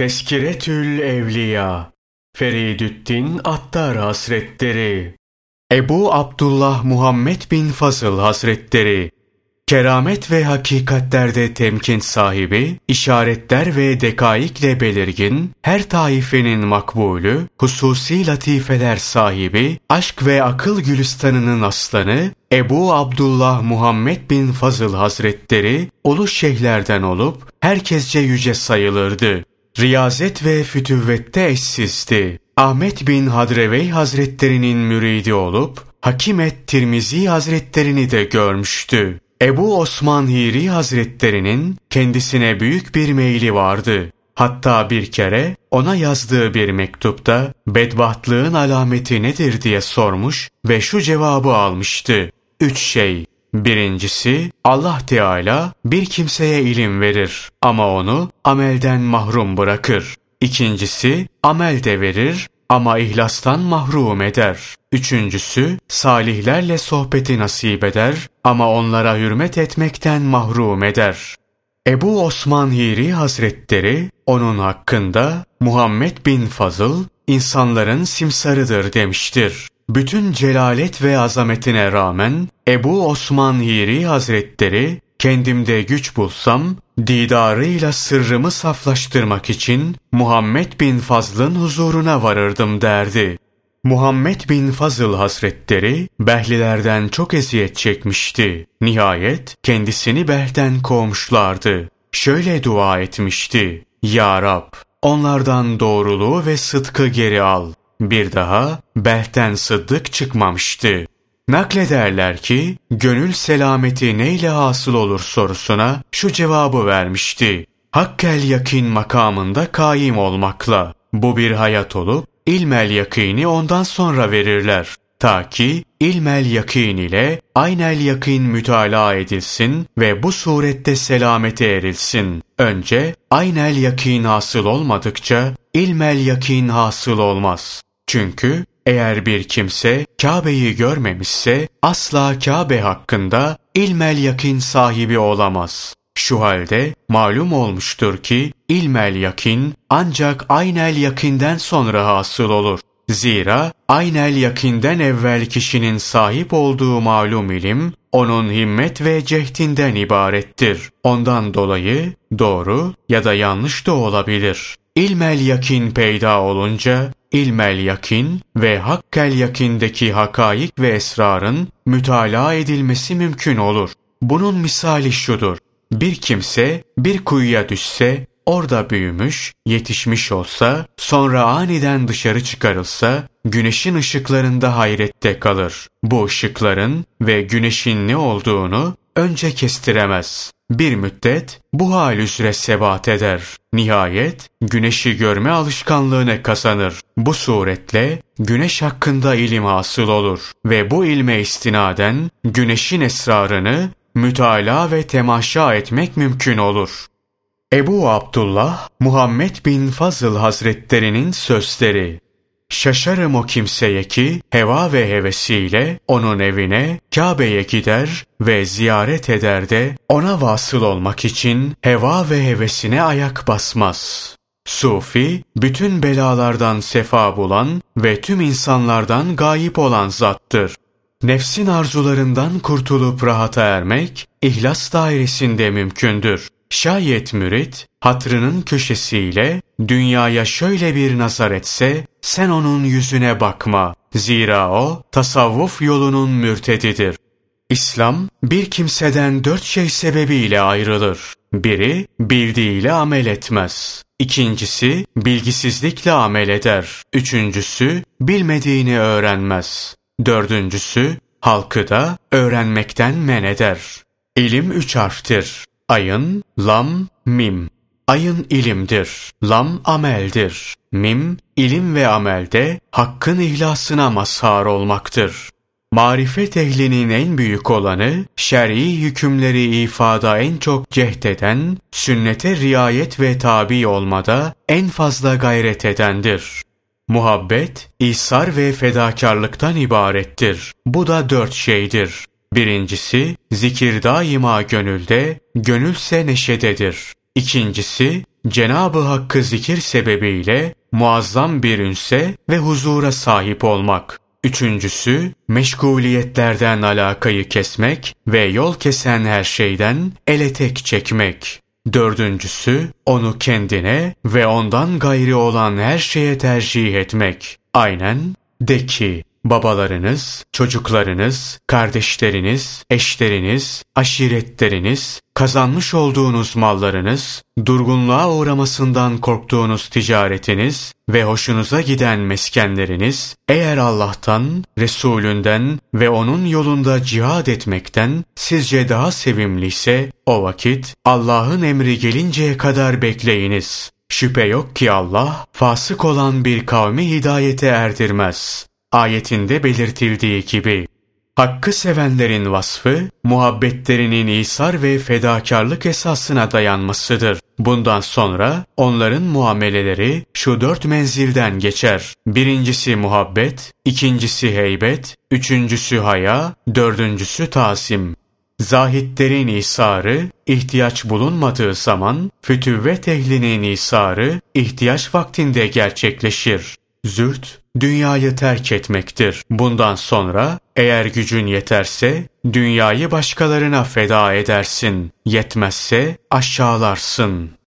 Teskiretül Evliya Feridüddin Attar Hazretleri Ebu Abdullah Muhammed bin Fazıl Hazretleri Keramet ve hakikatlerde temkin sahibi, işaretler ve dekaikle belirgin, her taifenin makbulü, hususi latifeler sahibi, aşk ve akıl gülistanının aslanı, Ebu Abdullah Muhammed bin Fazıl Hazretleri, ulu şeyhlerden olup, herkesce yüce sayılırdı. Riyazet ve fütüvvette eşsizdi. Ahmet bin Hadrevey Hazretlerinin müridi olup, Hakimet Tirmizi Hazretlerini de görmüştü. Ebu Osman Hiri Hazretlerinin kendisine büyük bir meyli vardı. Hatta bir kere ona yazdığı bir mektupta bedbahtlığın alameti nedir diye sormuş ve şu cevabı almıştı. Üç şey. Birincisi Allah Teala bir kimseye ilim verir ama onu amelden mahrum bırakır. İkincisi amel de verir ama ihlastan mahrum eder. Üçüncüsü salihlerle sohbeti nasip eder ama onlara hürmet etmekten mahrum eder. Ebu Osman Hiri Hazretleri onun hakkında Muhammed bin Fazıl insanların simsarıdır demiştir. Bütün celalet ve azametine rağmen Ebu Osman Hiri Hazretleri kendimde güç bulsam didarıyla sırrımı saflaştırmak için Muhammed bin Fazıl'ın huzuruna varırdım derdi. Muhammed bin Fazıl Hazretleri Behlilerden çok eziyet çekmişti. Nihayet kendisini Beh'den kovmuşlardı. Şöyle dua etmişti. Ya Rab onlardan doğruluğu ve sıdkı geri al. Bir daha Belh'ten sıddık çıkmamıştı. Naklederler ki, gönül selameti neyle hasıl olur sorusuna şu cevabı vermişti. Hakkel yakin makamında kaim olmakla. Bu bir hayat olup, ilmel yakini ondan sonra verirler. Ta ki ilmel yakin ile aynel yakin mütalaa edilsin ve bu surette selamete erilsin. Önce aynel yakin hasıl olmadıkça ilmel yakin hasıl olmaz. Çünkü eğer bir kimse Kabe'yi görmemişse asla Kabe hakkında ilmel yakin sahibi olamaz. Şu halde malum olmuştur ki ilmel yakin ancak aynel yakinden sonra hasıl olur. Zira aynel yakinden evvel kişinin sahip olduğu malum ilim, onun himmet ve cehdinden ibarettir. Ondan dolayı doğru ya da yanlış da olabilir. İlmel yakin peyda olunca ilmel yakin ve hakkel yakindeki hakaik ve esrarın mütalaa edilmesi mümkün olur. Bunun misali şudur. Bir kimse bir kuyuya düşse, orada büyümüş, yetişmiş olsa, sonra aniden dışarı çıkarılsa, güneşin ışıklarında hayrette kalır. Bu ışıkların ve güneşin ne olduğunu önce kestiremez. Bir müddet bu hal üzere sebat eder. Nihayet güneşi görme alışkanlığını kazanır. Bu suretle güneş hakkında ilim hasıl olur ve bu ilme istinaden güneşin esrarını mütalaa ve temaşa etmek mümkün olur. Ebu Abdullah Muhammed bin Fazıl Hazretlerinin sözleri Şaşarım o kimseye ki heva ve hevesiyle onun evine Kabe'ye gider ve ziyaret eder de ona vasıl olmak için heva ve hevesine ayak basmaz. Sufi, bütün belalardan sefa bulan ve tüm insanlardan gayip olan zattır. Nefsin arzularından kurtulup rahata ermek, ihlas dairesinde mümkündür. Şayet mürit, hatrının köşesiyle dünyaya şöyle bir nazar etse, sen onun yüzüne bakma. Zira o, tasavvuf yolunun mürtedidir. İslam, bir kimseden dört şey sebebiyle ayrılır. Biri, bildiğiyle amel etmez. İkincisi, bilgisizlikle amel eder. Üçüncüsü, bilmediğini öğrenmez. Dördüncüsü, halkı da öğrenmekten men eder. İlim üç harftir. Ayın, lam, mim. Ayın ilimdir, lam ameldir. Mim, ilim ve amelde hakkın ihlasına mazhar olmaktır. Marifet ehlinin en büyük olanı, şer'i hükümleri ifada en çok cehdeden, sünnete riayet ve tabi olmada en fazla gayret edendir. Muhabbet, ihsar ve fedakarlıktan ibarettir. Bu da dört şeydir. Birincisi, zikir daima gönülde, gönülse neşededir. İkincisi, Cenab-ı Hakk'ı zikir sebebiyle muazzam bir ünse ve huzura sahip olmak. Üçüncüsü, meşguliyetlerden alakayı kesmek ve yol kesen her şeyden ele tek çekmek. Dördüncüsü, onu kendine ve ondan gayri olan her şeye tercih etmek. Aynen, de ki, babalarınız, çocuklarınız, kardeşleriniz, eşleriniz, aşiretleriniz, kazanmış olduğunuz mallarınız, durgunluğa uğramasından korktuğunuz ticaretiniz ve hoşunuza giden meskenleriniz, eğer Allah'tan, Resulünden ve onun yolunda cihad etmekten sizce daha sevimliyse, o vakit Allah'ın emri gelinceye kadar bekleyiniz. Şüphe yok ki Allah, fasık olan bir kavmi hidayete erdirmez ayetinde belirtildiği gibi Hakkı sevenlerin vasfı, muhabbetlerinin isar ve fedakarlık esasına dayanmasıdır. Bundan sonra onların muameleleri şu dört menzilden geçer. Birincisi muhabbet, ikincisi heybet, üçüncüsü haya, dördüncüsü tasim. Zahitlerin isarı, ihtiyaç bulunmadığı zaman, fütüvvet ehlinin isarı, ihtiyaç vaktinde gerçekleşir. Züht, dünyayı terk etmektir. Bundan sonra eğer gücün yeterse dünyayı başkalarına feda edersin. Yetmezse aşağılarsın.